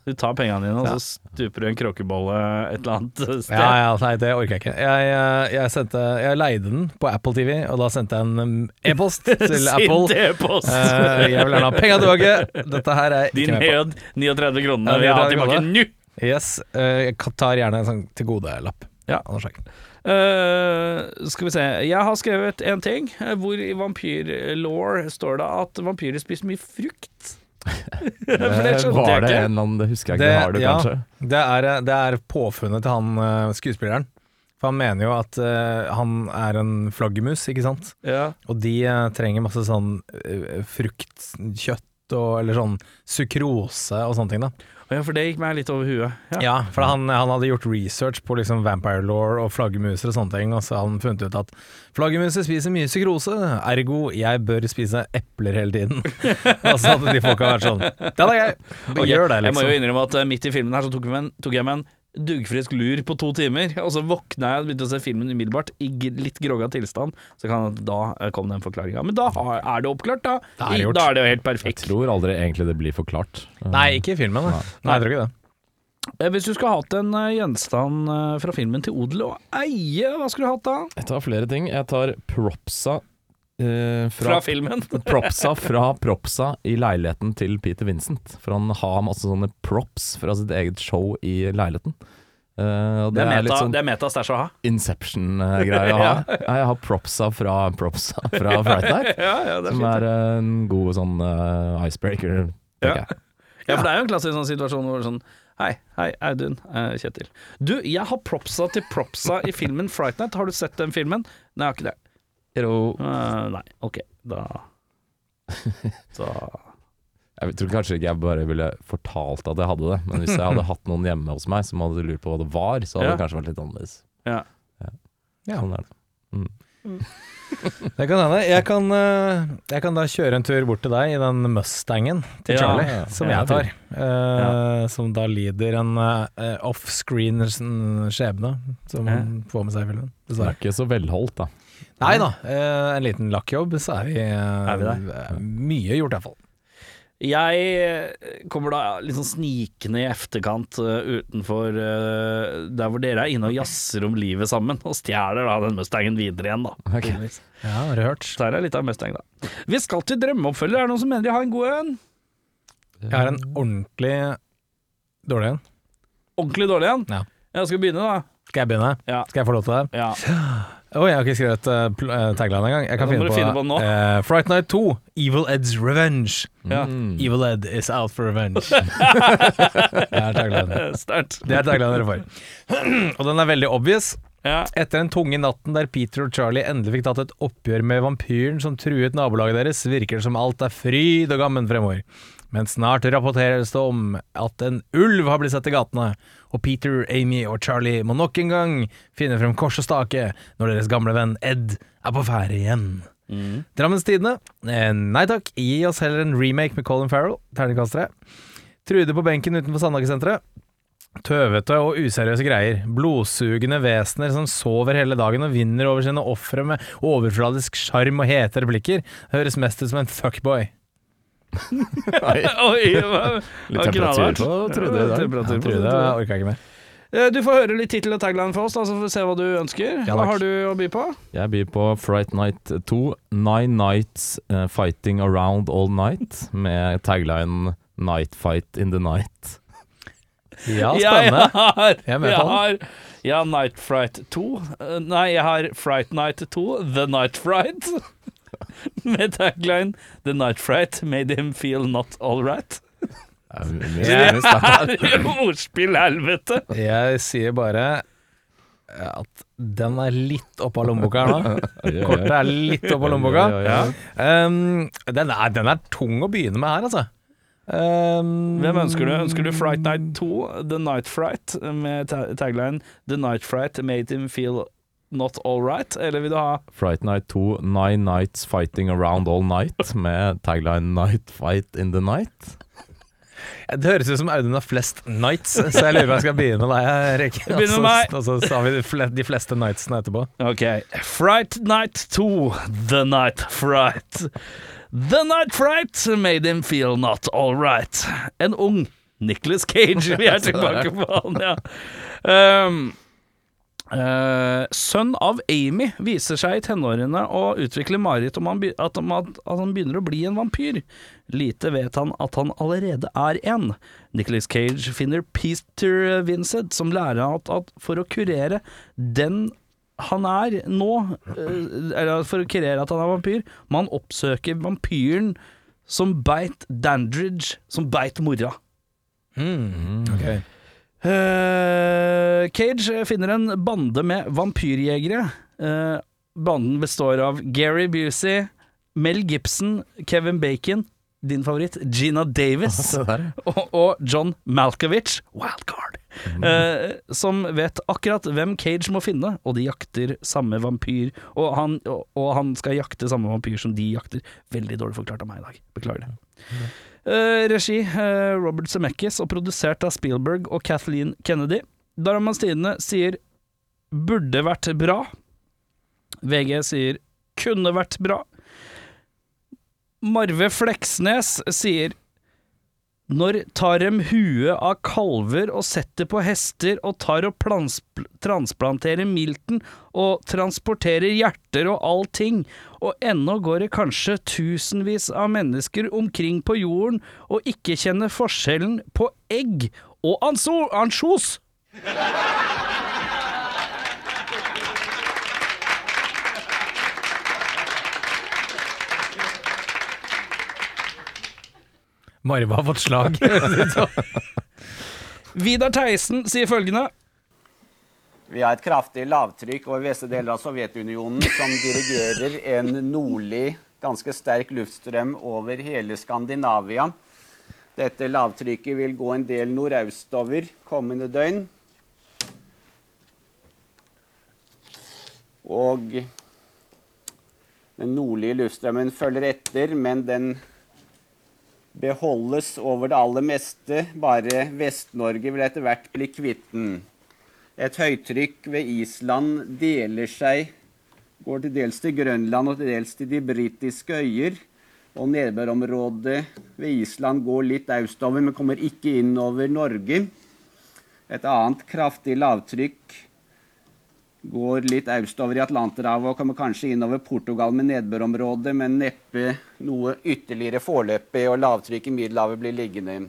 Du tar pengene dine, og så stuper du en kråkebolle et eller annet sted. Ja, ja, nei, det orker jeg ikke. Jeg, jeg, jeg, sendte, jeg leide den på Apple TV, og da sendte jeg en um, e-post [laughs] til Apple. Sint e-post. Uh, jeg vil gjerne ha penga tilbake. Dette her er ikke med på. 39 kronene vil jeg ha tilbake nå! Yes, Uh, jeg tar gjerne en sånn til gode-lapp. Ja. Anders Hagen. Uh, skal vi se Jeg har skrevet en ting eh, hvor i vampyrlaw står det at vampyrer spiser mye frukt. [laughs] [laughs] Det var det en eller annen, det husker jeg ikke. Det, har du ja, kanskje? Det er, det er påfunnet til han uh, skuespilleren. For han mener jo at uh, han er en flaggermus, ikke sant. Ja. Og de eh, trenger masse sånn uh, frukt, kjøtt og eller sånn sukrose og sånne ting, da. Ja, for det gikk meg litt over huet. Ja. Ja, for han, han hadde gjort research på liksom vampire law og flaggermuser og sånne ting, og så hadde han funnet ut at flaggermuser spiser mye sukrose, ergo jeg bør spise epler hele tiden. [laughs] og så hadde de folka vært sånn Den er gøy! Okay, Gjør det, Jeg må jo liksom. innrømme at eh, midt i filmen her så tok, jeg meg en, duggfrisk lur på to timer, og så våkna jeg og begynte å se filmen umiddelbart i litt grogga tilstand. Så kan da kom den forklaringa. Men da er det oppklart, da. Da er det gjort. da er det jo helt perfekt. Jeg tror aldri egentlig det blir forklart. Nei, ikke i filmen. Nei. Nei, jeg tror ikke det. Eh, Hvis du skulle hatt en eh, gjenstand eh, fra filmen til odel og eie, hva skulle du hatt da? Jeg tar flere ting. Jeg tar propsa Fra fra, filmen? [laughs] propsa fra propsa i leiligheten til Peter Vincent. For han har masse sånne props fra sitt eget show i leiligheten. Uh, Det det, er er litt meta, sånn det er meta stæsj å ha. Inception-greie å ha. [laughs] Ja, Jeg har propsa fra propsa fra [laughs] Fright Night. Ja, ja, er Som fint. er eh, en god sånn uh, icebreaker. Ja. Ja, for det er jo en klassisk sånn situasjon hvor sånn Hei, hei, Audun, Uh, Kjetil. Du, jeg har propsa til propsa i filmen Fright Night. Har du sett den filmen? Nei, jeg har ikke det. Eh, nei, ok, da [laughs] Da Jeg tror kanskje ikke jeg bare ville fortalt at jeg hadde det, men hvis jeg hadde [laughs] hatt noen hjemme hos meg som hadde lurt på hva det var, så hadde Ja. det kanskje vært litt annerledes. Ja. Ja. Sånn er det. [laughs] Det kan hende. Jeg kan, eh, jeg kan da kjøre en tur bort til deg i den Mustangen til Ja, Charlie, ja. som jeg tar. eh, Som da lider en uh, offscreen skjebne, som han får med seg i filmen. Det Dessverre. er ikke så velholdt, da. Nei da, eh, en liten lakkjobb, så er vi, eh, Er vi der? Mye gjort, iallfall. Jeg eh, kommer da litt sånn snikende i efterkant uh, utenfor uh, der hvor dere er inne og jazzer om livet sammen, og stjeler da den Mustangen videre igjen, da. Okay. Ja, har du hørt? Så er litt av Mustang, da. Vi skal til drømmeoppfølger. Er det noen som mener de har en god en? Jeg har en ordentlig dårlig en. Ordentlig dårlig en? Ja. Jeg skal begynne, da. Skal jeg begynne? Ja. Skal jeg få lov til det? Ja. [gasps] [sniffs] Oi, jeg har ikke skrevet uh, tagline engang. Jeg kan finne på, finne på nå. Uh, Fright Night 2, Evil Ed's Revenge. Ja. Mm. Evil Ed is out for revenge. [laughs] det er tagline. Sterkt. Det er tagline dere får. [clears throat] Og den er veldig obvious. Ja. Etter den tunge natten der Peter og Charlie endelig fikk tatt et oppgjør med vampyren som truet nabolaget deres, virker det som alt er fryd og gammen fremover. Men snart rapporteres det om at en ulv har blitt sett i gatene, og Peter, Amy og Charlie må nok en gang finne frem kors og stake når deres gamle venn Ed er på ferde igjen. Mm. Drammens Tidende. Eh, nei takk, gi oss heller en remake med Colin Farrell. Terningkast tre. Trude på benken utenfor Sandhagesenteret. Tøvete og useriøse greier. Blodsugende vesener som sover hele dagen og vinner over sine ofre med overfladisk sjarm og hete replikker. Høres mest ut som en fuckboy. Oi, [laughs] Oi, hva? litt temperatur på Trude i dag. Temperatur på Trude orka ikke mer. Eh, Du får høre litt tittel og tagline for oss, da, så får vi se hva du ønsker. Ja, hva har du å by på? Jeg byr på Fright Night 2, Nine Nights uh, Fighting Around All Night, med tagline Night Fight in the Night. Ja, [laughs] Jeg spennende. har, Jeg er med jeg på den. har, jeg har Night Fright 2. Eh, Nei, jeg har Fright Night 2, The Night Fright. [laughs] [laughs] Med tagline The Night Fright made him feel not all right. [laughs] Det er mye- Ja. Det er jo ordspill, helvete! Jeg sier bare at den er litt oppå lommeboka her nå. [laughs] Kortet er litt oppå lommeboka. Oi, oi, oi. Um, den, er, den er tung å begynne med her, altså. Um, Hvem ønsker du? Ønsker du Fright Night 2, The Night Fright, med tagline The Night Fright made him feel not all right? Eller vil du ha Fright Night 2, Nine Nights Fighting Around All Night, med tagline Night Fight in the Night. Det høres ut som Audun har flest nights, så jeg lurer på om jeg skal begynne med deg, [laughs] Begynn med meg. Og så sa vi de fleste nightsene etterpå. Ok. Fright Night 2, The Night Fright. The Night Fright made him feel not all right. En ung Nicholas Cage, vi er [laughs] tilbake på han, ja. Um, eh, sønn av Amy viser seg i tenårene å utvikle mareritt om han at, at, at han begynner å bli en vampyr. Lite vet han at han allerede er en. Nicholas Cage finner Peter Vincent, som lærer han at, at for å kurere den han er nå uh, Eller for å kurere at han er vampyr, må han oppsøke vampyren som beit Dandridge, som beit mora. Ok. Eh, Cage finner en bande med vampyrjegere. Uh, banden består av Gary Busey, Mel Gibson, Kevin Bacon, din favoritt, Gina Davis [laughs] og, og John Malkovich, wildcard, uh, som vet akkurat hvem Cage må finne, og de jakter samme vampyr. Og han, og, og han skal jakte samme vampyr som de jakter. Veldig dårlig forklart av meg i dag. Beklager det. Eh, regi eh, Robert Zemeckis og produsert av Spielberg og Kathleen Kennedy. Daramastine sier 'burde vært bra'. VG sier 'kunne vært bra'. Marve Fleksnes sier når tar dem huet av kalver og setter på hester og tar og transplanterer milten og transporterer hjerter og allting, og ennå går det kanskje tusenvis av mennesker omkring på jorden og ikke kjenner forskjellen på egg og ansjos? Marve har fått slag. [laughs] Vidar Theisen sier følgende Vi har et kraftig lavtrykk over veste deler av Sovjetunionen som dirigerer en nordlig, ganske sterk luftstrøm over hele Skandinavia. Dette lavtrykket vil gå en del nordøstover kommende døgn. Og den nordlige luftstrømmen følger etter, men den beholdes over det aller meste. Bare Vest-Norge vil etter hvert bli kvitt den. Et høytrykk ved Island deler seg, går til dels til Grønland og til dels til de britiske øyer. Og nedbørområdet ved Island går litt austover, men kommer ikke inn over Norge. Et annet kraftig lavtrykk går litt austover i Atlanterhavet og kommer kanskje innover Portugal med nedbørområde, men neppe noe ytterligere foreløpig, og lavtrykk i Middelhavet blir liggende.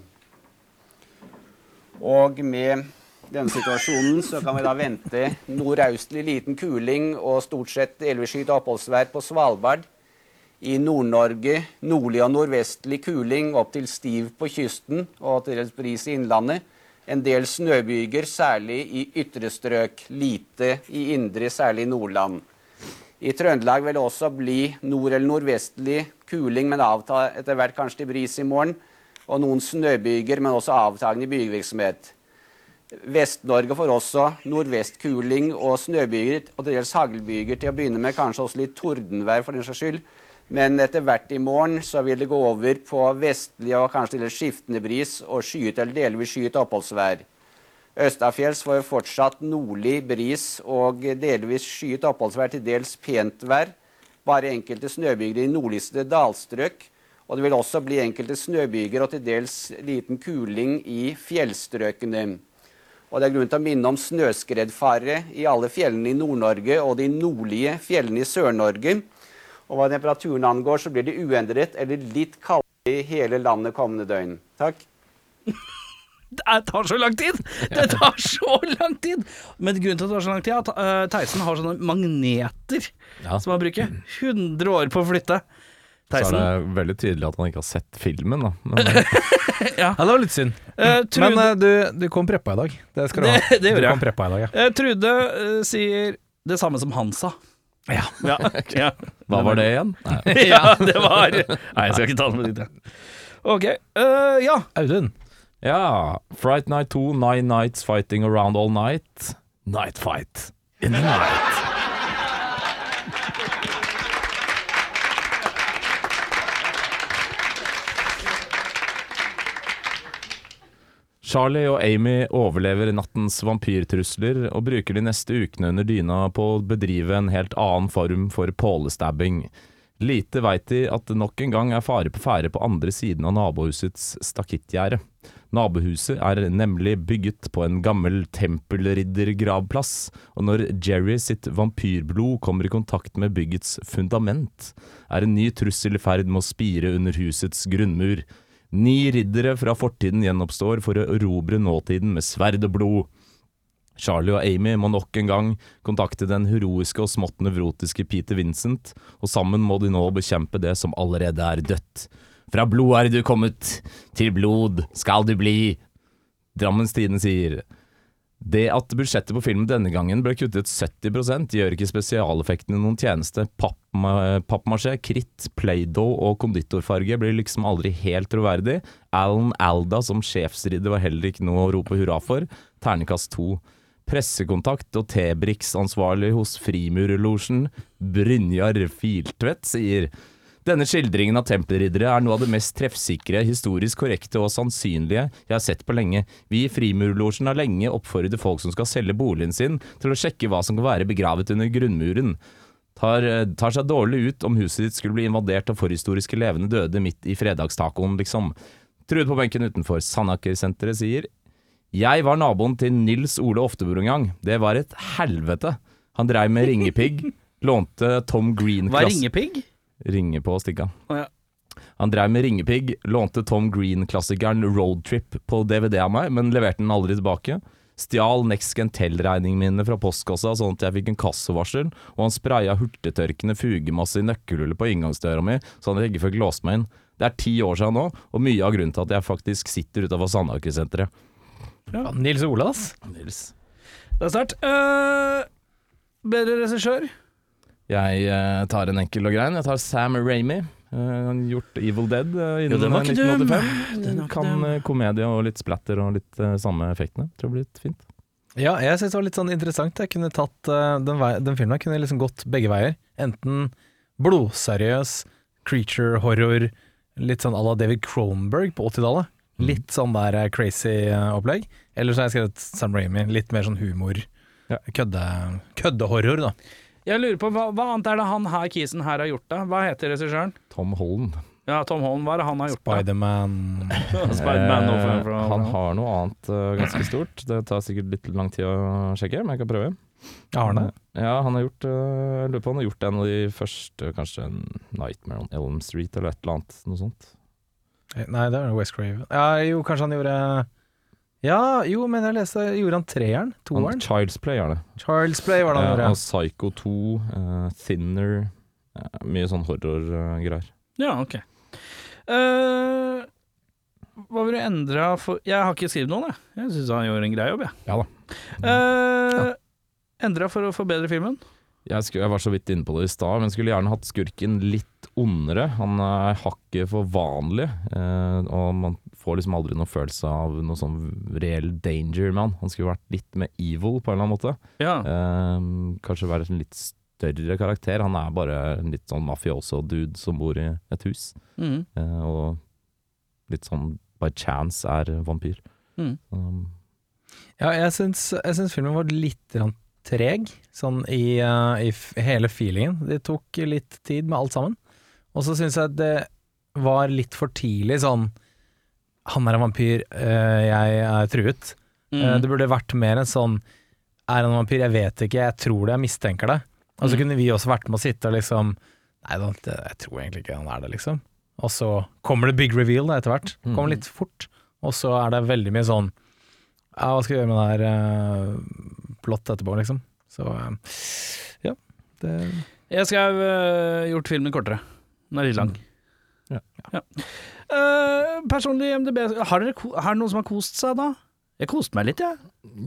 Og med denne situasjonen så kan vi da vente nordaustlig liten kuling og stort sett elveskyet skyet oppholdsvær på Svalbard. I Nord-Norge nordlig og nordvestlig kuling opp til stiv på kysten og til dels bris i innlandet. En del snøbyger, særlig i ytre strøk. Lite i indre, særlig i Nordland. I Trøndelag vil det også bli nord- eller nordvestlig kuling, men avta etter hvert kanskje til bris i morgen. Og noen snøbyger, men også avtagende bygevirksomhet. Vest-Norge får også nordvestkuling og snøbyger og til dels haglbyger til å begynne med. Kanskje også litt tordenvær for den saks skyld. Men etter hvert i morgen så vil det gå over på vestlig og kanskje litt skiftende bris og skyet eller delvis skyet oppholdsvær. Østafjells får fortsatt nordlig bris og delvis skyet oppholdsvær, til dels pent vær. Bare enkelte snøbyger i nordligste dalstrøk. Og det vil også bli enkelte snøbyger og til dels liten kuling i fjellstrøkene. Og det er grunn til å minne om snøskredfare i alle fjellene i Nord-Norge og de nordlige fjellene i Sør-Norge. Og hva temperaturen angår, så blir det uendret eller litt kaldere i hele landet kommende døgn. Takk. [laughs] Det tar så lang tid! Det tar så lang tid! Men grunnen til at det tar så lang tid, er at eh, Theisen har sånne magneter Ja. som han bruker. 100 år på å flytte. Så er det veldig tydelig at han ikke har sett filmen, da. [laughs] Men, Ja, det var litt synd. Uh, Trude, Men uh, du, du kom preppa i dag. Det skal du Det- ha. det gjorde du jeg. kom preppa i dag, ja. Uh, Trude eh, sier det samme som han sa. Ja. Ja, [laughs] ja. hva var det igjen? [laughs] Nei. ja, det var Nei, jeg skal ikke ta det med ditt. jeg. Ok, Uh, ja. Audun. Ja. Fright Night 2, Nine Nights Fighting Around All Night. Night Fight in the Night. Charlie og Amy overlever nattens vampyrtrusler og bruker de neste ukene under dyna på å bedrive en helt annen form for pålestabbing. Lite veit de at det nok en gang er fare på ferde på andre siden av nabohusets stakittgjerde. Nabohuset er nemlig bygget på en gammel tempelriddergravplass, og når Jerry sitt vampyrblod kommer i kontakt med byggets fundament, er en ny trussel i ferd med å spire under husets grunnmur. Ni riddere fra fortiden gjenoppstår for å erobre nåtiden med sverd og blod. Charlie og Amy må nok en gang kontakte den heroiske og smått nevrotiske Peter Vincent, og sammen må de nå bekjempe det som allerede er dødt. Fra blod er du kommet, til blod skal du bli. Drammens Tidende sier det at budsjettet på filmen denne gangen ble kuttet 70 gjør ikke spesialeffektene noen tjeneste. Pappma- Pappmasjé, kritt, Play-Doh og konditorfarge blir liksom aldri helt troverdig. Alan Alda som sjefsridder var heller ikke noe å rope hurra for. Ternekast to. Pressekontakt og T-Brix-ansvarlig hos Frimurlosjen, Brynjar Filtvedt, sier denne skildringen av tempelriddere er noe av det mest treffsikre, historisk korrekte og sannsynlige jeg har sett på lenge. Vi i Frimurlosjen har lenge oppfordret folk som skal selge boligen sin, til å sjekke hva som kan være begravet under grunnmuren. Tar, eh, tar seg dårlig ut om huset ditt skulle bli invadert av forhistoriske levende døde midt i fredagstacoen, liksom. Trude på benken utenfor Sandaker-senteret sier Jeg var naboen til Nils Ole Oftebro en gang. Det var et helvete. Han dreiv med ringepigg, [laughs] lånte Tom Green Hva er ringepigg? Ringe på stikka. Å, ja. Han drev med ringepigg, lånte Tom Green-klassikeren Roadtrip på DVD av meg, men leverte den aldri tilbake. Stjal Next Gentel-regningene mine fra postkassa sånn at jeg fikk en kassovarsel, og han spraya hurtigtørkende fugemasse i nøkkelhullet på inngangsdøra mi, sånn at jeg ikke fikk låst meg inn. Det er ti år siden nå, og mye av grunnen til at jeg faktisk sitter utafor Sandaker-senteret. Ja, Nils Olas. Nils. Det er sterkt. Uh, bedre regissør? Jeg eh, tar en enkel og grei. Jeg tar Sam Ramy. Eh, Han har gjort Evil Dead eh, Jo, innen den var ikke dum. 1985. Den var ikke kan dum. eh, komedie og litt splatter og litt eh, samme effektene. Tror det blir litt fint. Ja, jeg syns det var litt sånn interessant. Jeg kunne tatt eh, den, vei, den filmen kunne liksom gått begge veier. Enten blodseriøs, creature horror, litt sånn à la David Cronenberg på 80-tallet. Litt sånn der eh, crazy eh, opplegg. Eller så har jeg skrevet Sam Raimi, litt mer sånn humor. Ja. Kødde, køddehorror, da. Jeg lurer på, hva, hva annet er det han her, kisen her har gjort, da? Hva heter regissøren? Tom Holland. Ja, Tom Holland, hva er det han har gjort? Spiderman [laughs] Spider Eh, han har noe annet uh, ganske stort. Det tar sikkert litt lang tid å sjekke, men jeg kan prøve. Arne. Ja, han har gjort uh, Jeg lurer på han har gjort en av de første, kanskje en Nightmare on Elm Street eller et eller annet. Noe sånt. Nei, det er West Craven. Ja, jo, kanskje han gjorde Ja, jo, men jeg leste Gjorde han treeren? Toeren? Child's Play er det. Child's Play var det han Eh, gjorde. og Psycho 2, uh, Thinner eh, Mye sånn horrorgreier. Ja, ok. Uh, hva vil du endre for Jeg har ikke skrevet noen, jeg. Jeg syns han gjorde en grei jobb, jeg. Ja da. Uh, Endra for å forbedre filmen? Jeg, skulle, jeg var så vidt inne på det i stad, men skulle gjerne hatt skurken litt ondere. Han er hakket for vanlig, eh, og man får liksom aldri noen følelse av noe sånn reell danger med han. Han skulle vært litt mer evil på en eller annen måte. Ja. Eh, kanskje være en litt større karakter. Han er bare en litt sånn mafioso-dude som bor i et hus, Mm. eh, og litt sånn by chance er vampyr. Mm. Um, Ja, jeg syns, jeg syns filmen var litt treg, sånn i, uh, i f hele feelingen. Det tok litt tid med alt sammen. Og så syns jeg det var litt for tidlig sånn Han er en vampyr, eh, jeg er truet. Mm. Mhm. det burde vært mer en sånn Er han en vampyr? Jeg vet ikke, jeg tror det, jeg mistenker det. Og så mm. kunne vi også vært med å sitte og liksom Nei jeg tror egentlig ikke han er det, liksom. Og så kommer det big reveal da etter hvert. Mhm. Kommer litt fort. Og så er det veldig mye sånn Ja, hva skal vi gjøre med det her uh, plott etterpå, liksom. Så eh, ja. Det Jeg skal ha gjort filmen kortere. Den er litt lang. Ja. Eh, personlig MDB Har dere har noen som har kost seg, da? Jeg koste meg litt, jeg.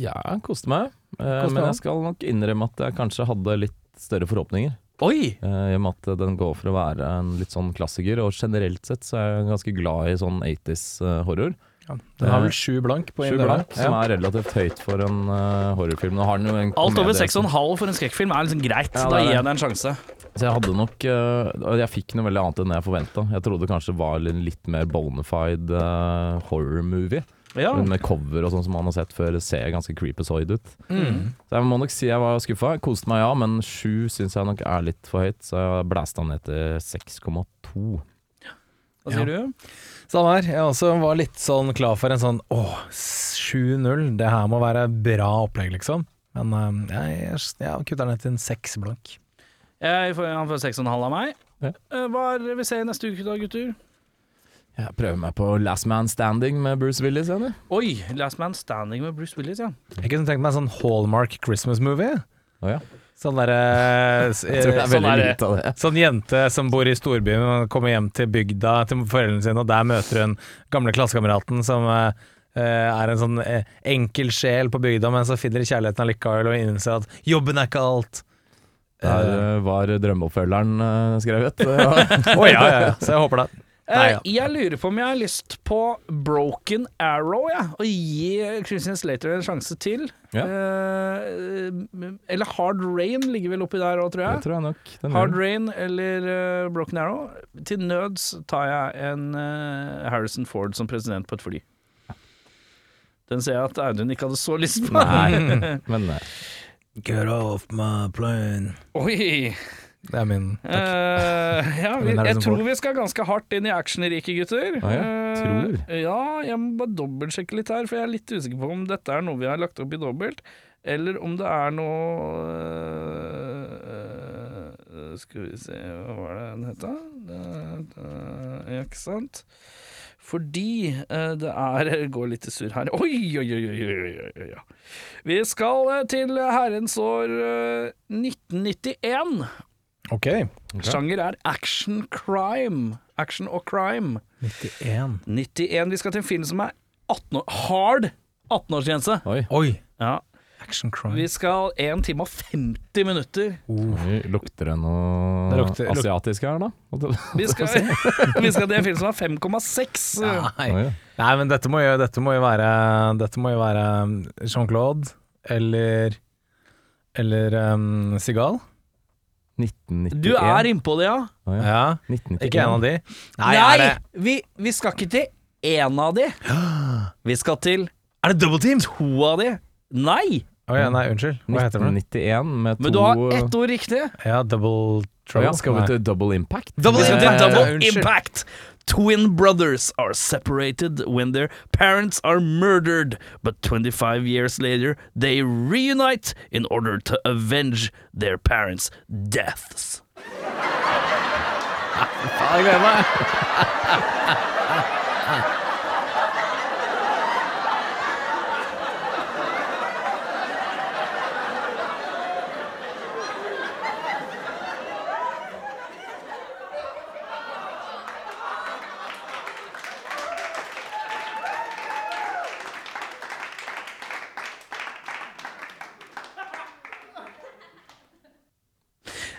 ja, jeg koste meg. Eh, Koste men meg jeg skal nok innrømme at jeg kanskje hadde litt større forhåpninger. Oi! Eh, I og med at den går for å være en litt sånn klassiker, og generelt sett så er jeg ganske glad i sånn 80s eh, horror. Den har vel sju blank på en blank, som er relativt høyt for en uh, horrorfilm. Har den jo en Alt over komedie 6,5 for en skrekkfilm er liksom greit. Ja, da er gir jeg det en sjanse. Så jeg hadde nok eh, Jeg fikk noe veldig annet enn jeg forventa. Jeg trodde kanskje det var en litt mer bonafide uh, horror-movie. Ja. Med cover og sånn som man har sett før. Ser ganske creepazoid ut. Mm. Så jeg må nok si jeg var skuffa. Koste meg, ja, men sju syns jeg nok er litt for høyt, så jeg blæste han ned til 6,2. Hva sier du? Samme her. Jeg også var litt sånn klar for en sånn åh, 7-0, det her må være bra opplegg, liksom. Men eh, jeg, jeg, jeg kutter ned til en seks blank. Jeg får, han får 6,5 av meg. Ja. Eh, Hva er det vi ser neste uke da, gutter? Jeg prøver meg på Last Man Standing med Bruce Willis. Eller? Oi! Last Man Standing med Bruce Willis, ja. Jeg kunne tenkt meg en sånn Hallmark Christmas-movie. Å ja. Sånn derre [laughs] Jeg tror det er sånn veldig lite av det. Sånn jente som bor i storbyen og kommer hjem til bygda til foreldrene sine, og der møter hun gamle klassekameraten som eh, eh, er en sånn eh, enkel sjel på bygda, men så finner de kjærligheten allikevel og innser at jobben er ikke alt. Der eh, var drømmeoppfølgeren eh, skrevet. [laughs] Å oh, ja, ja, ja. Så jeg håper det. Nei, Eh, ja. Jeg lurer på om jeg har lyst på Broken Arrow, ja. Og gi Christian Slater en sjanse til. Ja. Eh, eller Hard Rain ligger vel oppi der òg, tror Det tror jeg nok. Den Hard. Rain eller uh, Broken Arrow. Til nøds tar jeg en uh, Harrison Ford som president på et fly. Den ser jeg at Audun ikke hadde så lyst på. Nei, [laughs] men eh, Get off my plane. Oi! Det er min takk. Eh, ja, [laughs] vi, jeg tror vi skal ganske hardt inn i actionrike, gutter. Ah, ja, Tror. Uh, ja, jeg må bare dobbeltsjekke litt her, for jeg er litt usikker på om dette er noe vi har lagt opp i dobbelt, eller om det er noe uh, Skal vi se, hva var det den het, da? Det- det- Ikke sant? Fordi eh, det er [laughs] Går litt surr her. Oi, oi, oi, oi, oi, oi. Vi skal eh, til herrens år eh, 1991. Ok. Sjanger er action crime. Action og crime. 91. 91. Vi skal til en film som er 18 år Hard 18-årsgrense. oi, Oi. Ja. Action crime. Vi skal 1 time og 50 minutter. oi, lukter det noe Det lukter- asiatisk her, da? Vi skal, [laughs] vi skal det en film som er 5,6. Nei. Nei, men dette må jo, dette må jo være Dette må jo være um, Jean-Claude eller Eller um, Sigal. 1991. Du er innpå det, ja? Oh, ja. Ja. 1991. Ikke en av de. Nei, Nei, vi, vi skal ikke til én av de. [gasps] Vi skal til Er det double team? to av de. Nei! Å ja, nei, unnskyld. Hva heter det? 1991 med to Men du har ett ord riktig. Ja, double trouble. ja, Skal vi til Double Impact? Skal til Impact. Double Unnskyld. Impact. Twin brothers are separated when their parents are murdered, but 25 years later they reunite in order to avenge their parents' deaths. Jeg gleder meg.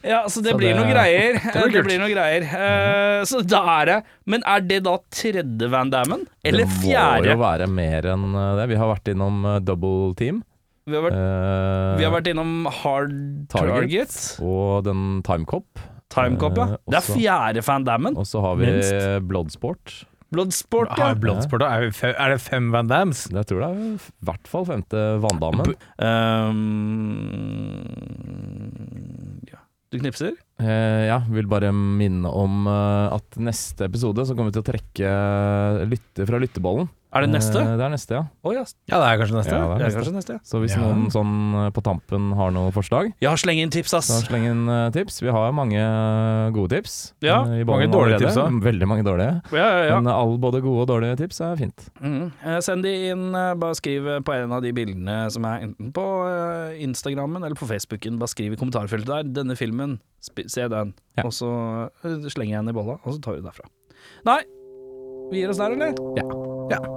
Ja, så det Så blir det- noe greier. var [laughs] Det, blir noe greier. Uh, så da er det Men er det da tredje Van Dammen? Eller Det må jo være mer enn uh, det. Vi har vært innom Double Team. Vi har vært, uh, vi har vært innom Hard Target. Target. og den Timecop. Timecop, ja. Eh, Det er også- fjerde Van Dammen. Og så har vi Minst. Bloodsport. Bloodsport, ja. Ah, Bloodsport, er, er det fem Van Dams? Jeg tror det er i hvert fall femte Vanndammen. Um, ja. Du knipser? Eh, ja, vil bare minne om eh, at neste episode så kommer vi til å trekke lytte fra lyttebollen. Er det neste? Eh, det er neste, ja. Oh, ja. Ja, det er kanskje neste. Ja, Det det er neste. kanskje neste. ja. Så hvis Ja. noen sånn eh, på tampen har noen forslag, Ja, sleng inn tips, ass. så sleng inn eh, tips. Vi har mange gode tips. Ja, mange dårlige allerede. tips også. Veldig mange dårlige. Ja, ja, ja. Men all, både gode og dårlige tips er fint. Mm. Eh, Send de inn, bare skriv på en av de bildene som er enten på eh, Instagrammen eller på Facebooken. Bare skriv i kommentarfeltet der 'denne filmen, sp se den', Ja. og så slenger jeg den i bolla, og så tar vi det derfra. Nei, vi gir oss der, eller? Yeah,